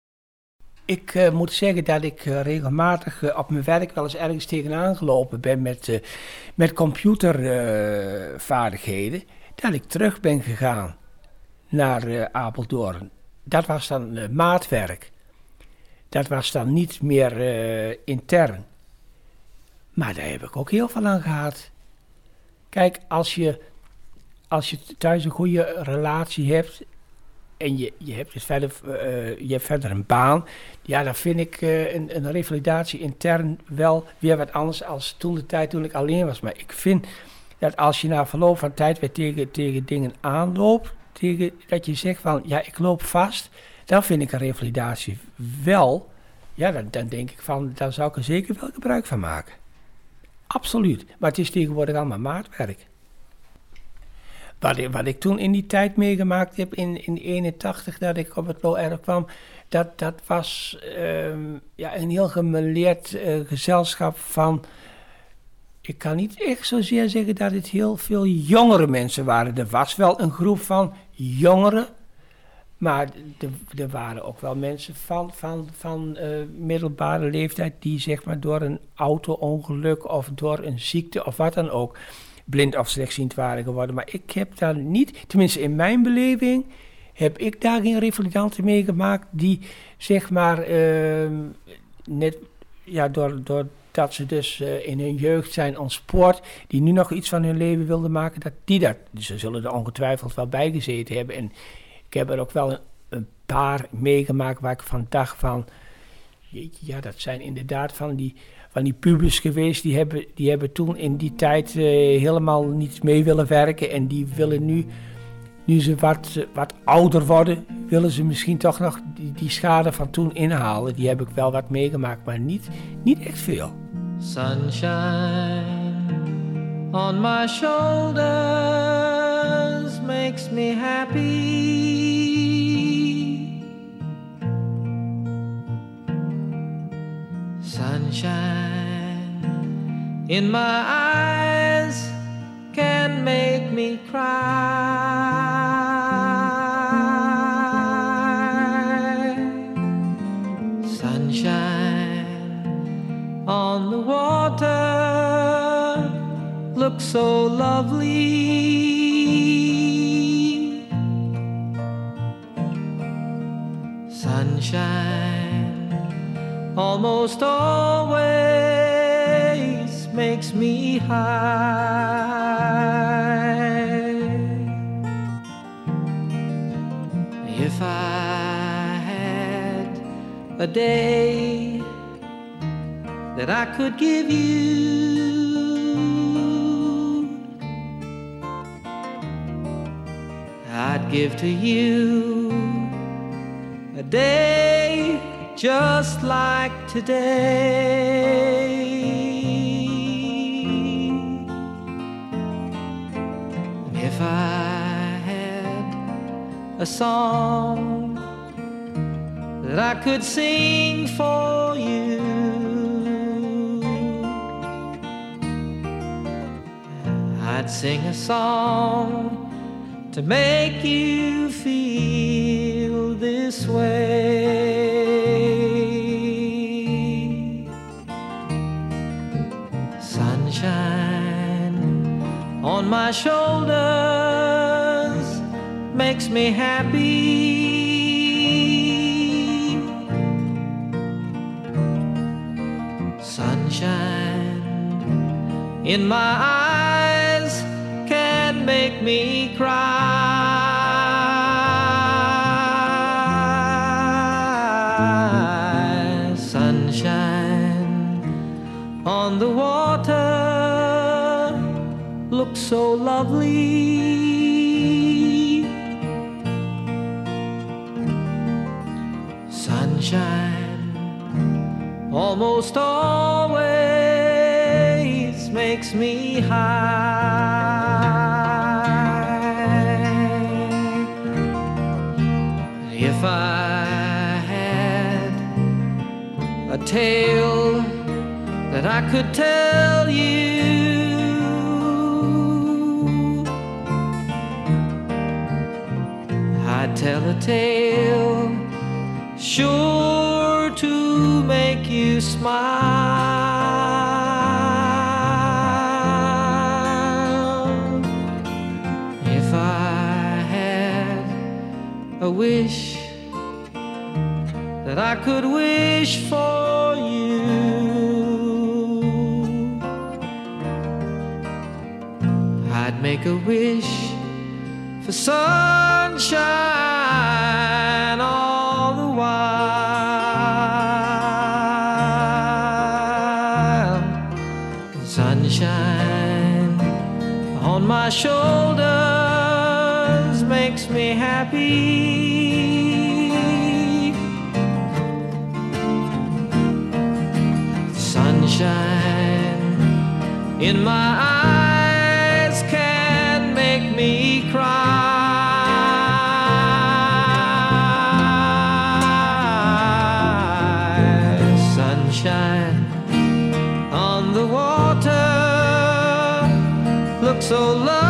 Ik uh, moet zeggen dat ik uh, regelmatig uh, op mijn werk wel eens ergens tegenaan gelopen ben met, met computervaardigheden. dat ik terug ben gegaan naar Apeldoorn. Dat was dan maatwerk. Dat was dan niet meer intern. Maar daar heb ik ook heel veel aan gehad. Kijk, als je, als je thuis een goede relatie hebt en je, je, hebt, dus verder, uh, je hebt verder een baan, ja, dan vind ik uh, een, een revalidatie intern wel weer wat anders als toen de tijd toen ik alleen was. Maar ik vind dat als je na verloop van tijd weer tegen, tegen dingen aanloopt, tegen, dat je zegt van ja, ik loop vast dan vind ik een revalidatie wel, ja, dan, dan denk ik van, daar zou ik er zeker wel gebruik van maken. Absoluut. Maar het is tegenwoordig allemaal maatwerk. Wat ik, ik toen in die tijd meegemaakt heb, in, in 81, dat ik op het Low kwam, dat, dat was um, ja, een heel gemeleerd uh, gezelschap van. Ik kan niet echt zozeer zeggen dat het heel veel jongere mensen waren. Er was wel een groep van jongeren maar er waren ook wel mensen van, van, van uh, middelbare leeftijd die zeg maar door een auto-ongeluk of door een ziekte of wat dan ook blind of slechtziend waren geworden. Maar ik heb daar niet, tenminste in mijn beleving, heb ik daar geen revalidanten meegemaakt die zeg maar uh, net ja, door, door dat ze dus uh, in hun jeugd zijn ontspoord, die nu nog iets van hun leven wilden maken, dat die dat, dus ze zullen er ongetwijfeld wel bij gezeten hebben. En ik heb er ook wel een, een paar meegemaakt waar ik van dacht van... ja, dat zijn inderdaad van die, van die pubers geweest. Die hebben, die hebben toen in die tijd uh, helemaal niet mee willen werken. En die willen nu, nu ze wat, wat ouder worden, willen ze misschien toch nog die, die schade van toen inhalen. Die heb ik wel wat meegemaakt, maar niet, niet echt veel. Sunshine on my shoulders makes me happy. Sunshine in my eyes can make me cry. Sunshine on the water looks so lovely. Day that I could give you. I'd give to you a day just like today. If I had a song that I could sing for you. I'd sing a song to make you feel this way. Sunshine on my shoulders makes me happy. In my eyes can make me cry. Sunshine on the water looks so lovely. Sunshine almost always high. If I had a tale that I could tell you, I'd tell a tale sure to make you smile. Wish that I could wish for you, I'd make a wish for sunshine in my eyes can make me cry. Sunshine on the water looks so lovely.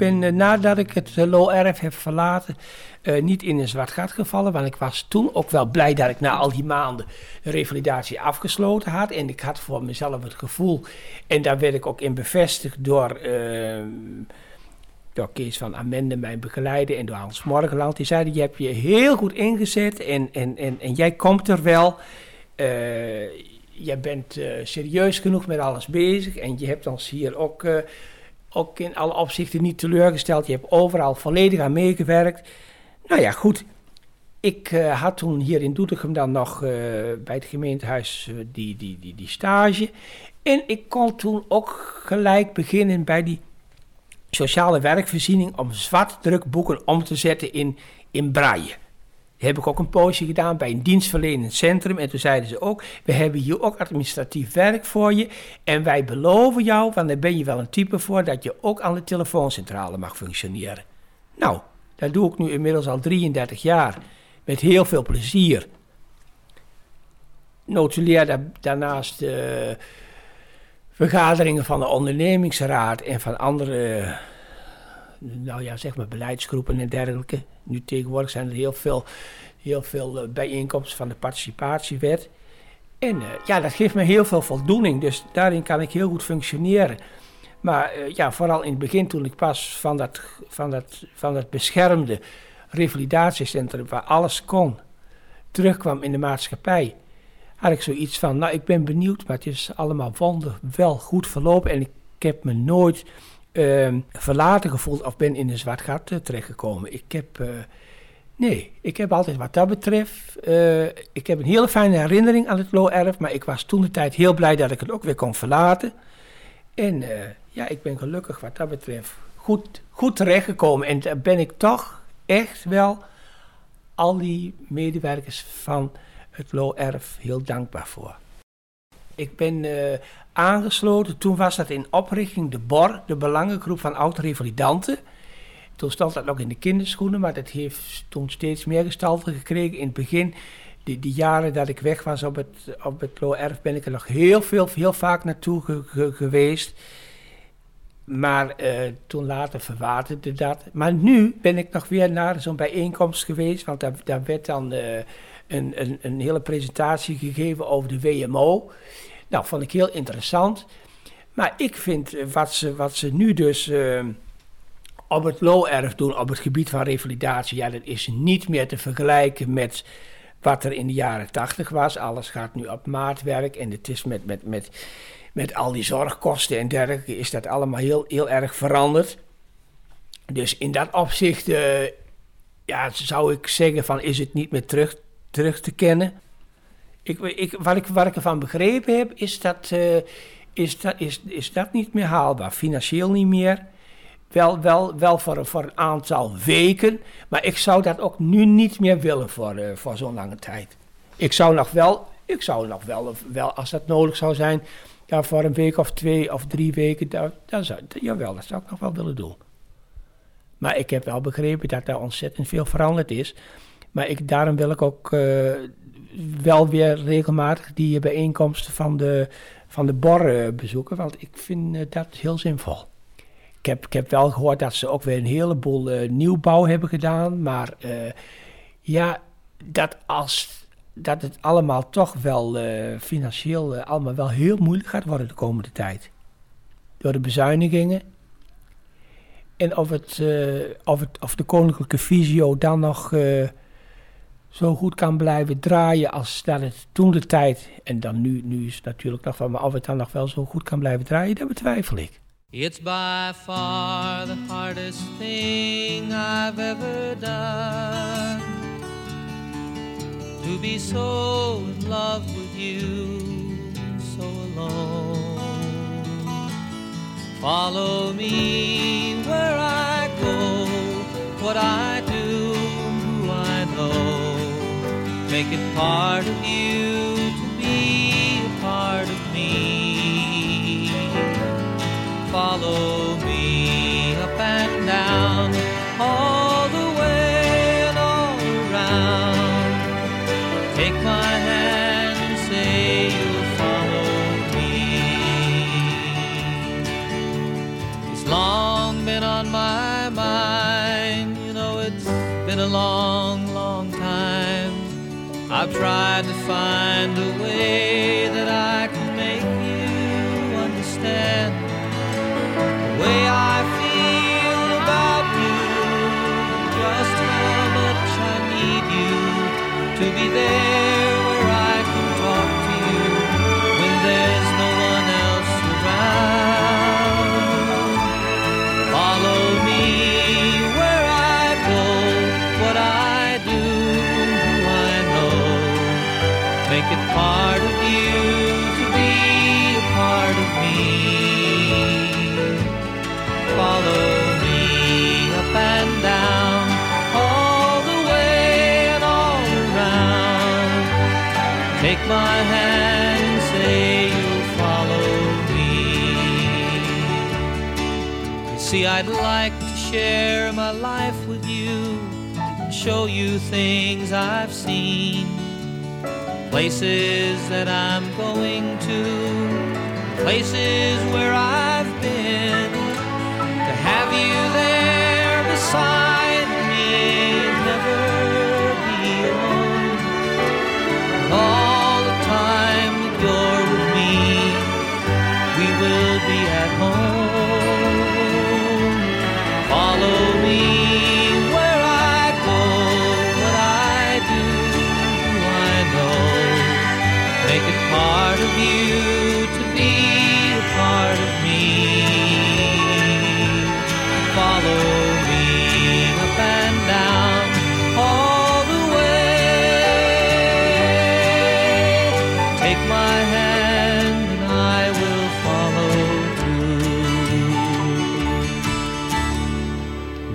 Ben eh, nadat ik het uh, Low Erf heb verlaten, eh, niet in een zwart gat gevallen. Want ik was toen ook wel blij dat ik na al die maanden de revalidatie afgesloten had. En ik had voor mezelf het gevoel, en daar werd ik ook in bevestigd door, eh, door Kees van Amende, mijn begeleider, en door Hans Morgenland. Die zeiden, je hebt je heel goed ingezet en, en, en, en jij komt er wel. Eh, jij bent eh, serieus genoeg met alles bezig en je hebt ons hier ook, eh, ook in alle opzichten niet teleurgesteld. Je hebt overal volledig aan meegewerkt. Nou ja, goed. Ik eh, had toen hier in Doetinchem dan nog eh, bij het gemeentehuis eh, die, die, die, die stage. En ik kon toen ook gelijk beginnen bij die sociale werkvoorziening om zwartdrukboeken om te zetten in, in braille. Heb ik ook een poosje gedaan bij een dienstverlenend centrum. En toen zeiden ze ook, we hebben hier ook administratief werk voor je. En wij beloven jou, want daar ben je wel een type voor, dat je ook aan de telefooncentrale mag functioneren. Nou, dat doe ik nu inmiddels al 33 jaar. Met heel veel plezier. Notuleer da- daarnaast eh, vergaderingen van de ondernemingsraad en van andere, nou ja, zeg maar beleidsgroepen en dergelijke. Nu tegenwoordig zijn er heel veel, heel veel eh, bijeenkomsten van de participatiewet. En eh, ja, dat geeft me heel veel voldoening, dus daarin kan ik heel goed functioneren. Maar eh, ja, vooral in het begin toen ik pas van dat, van dat, van dat beschermde revalidatiecentrum waar alles kon, terugkwam in de maatschappij, had ik zoiets van, nou ik ben benieuwd, maar het is allemaal wonder wel goed verlopen en ik, heb me nooit ehm, verlaten gevoeld of ben in een zwart gat uh, terechtgekomen. Ik heb, eh, nee, ik heb altijd wat dat betreft, eh, ik heb een hele fijne herinnering aan het Loo-erf, maar ik was toen de tijd heel blij dat ik het ook weer kon verlaten. En ja, ik ben gelukkig wat dat betreft goed, goed terechtgekomen en daar ben ik toch echt wel al die medewerkers van het Loo-erf heel dankbaar voor. Ik ben uh, aangesloten, toen was dat in oprichting de BOR, de Belangengroep van Oud-Revalidanten. Toen stond dat nog in de kinderschoenen, maar dat heeft toen steeds meer gestalte gekregen. In het begin, die, die jaren dat ik weg was op het, op het Loo-erf, ben ik er nog heel veel, heel vaak naartoe geweest. Maar uh, toen later verwaterde dat. Maar nu ben ik nog weer naar zo'n bijeenkomst geweest, want daar, daar werd dan... Uh, een, een, hele presentatie gegeven over de WMO. Nou, vond ik heel interessant. Maar ik vind eh, wat ze, wat ze nu dus uh, op het low-erf doen, op het gebied van revalidatie, ja, dat is niet meer te vergelijken met wat er in de jaren tachtig was. Alles gaat nu op maatwerk en het is met, met, met, met al die zorgkosten en dergelijke is dat allemaal heel, heel erg veranderd. Dus in dat opzicht uh, ja, zou ik zeggen van is het niet meer terug terug te kennen. Ik, ik, wat, ik, wat ik ervan begrepen heb, is dat, uh, is, dat, is, is dat niet meer haalbaar. Financieel niet meer. Wel, wel, wel voor, voor een aantal weken. Maar ik zou dat ook nu niet meer willen voor, uh, voor zo'n lange tijd. Ik zou nog wel, ik zou nog wel, wel, als dat nodig zou zijn, ja, voor een week of twee of drie weken, dat, dat zou, jawel, dat zou ik nog wel willen doen. Maar ik heb wel begrepen dat daar ontzettend veel veranderd is. Maar ik, daarom wil ik ook uh, wel weer regelmatig die bijeenkomsten van de, van de BOR uh, bezoeken, want ik vind uh, dat heel zinvol. Ik heb, ik heb wel gehoord dat ze ook weer een heleboel nieuwbouw hebben gedaan, maar ja, dat, als, dat het allemaal toch wel financieel allemaal wel heel moeilijk gaat worden de komende tijd. Door de bezuinigingen. En of, het, of, het, of de koninklijke visio dan nog zo goed kan blijven draaien als dat het toen de tijd, en dan nu, nu is het natuurlijk nog van, maar of het dan nog wel zo goed kan blijven draaien, dat betwijfel ik. It's by far the hardest thing I've ever done To be so in love with you, so alone Follow me where I go, what I Make it part of you tried to find a way see, I'd like to share my life with you, and show you things I've seen. Places that I'm going to, places where I've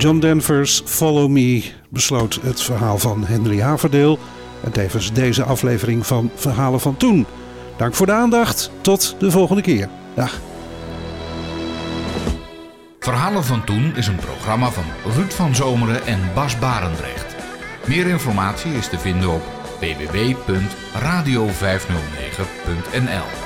John Denver's Follow Me besloot het verhaal van Henry Haverdeel en tevens deze aflevering van Verhalen van Toen. Dank voor de aandacht. Tot de volgende keer. Dag. Verhalen van Toen is een programma van Ruud van Zomeren en Bas Barendrecht. Meer informatie is te vinden op www.radio509.nl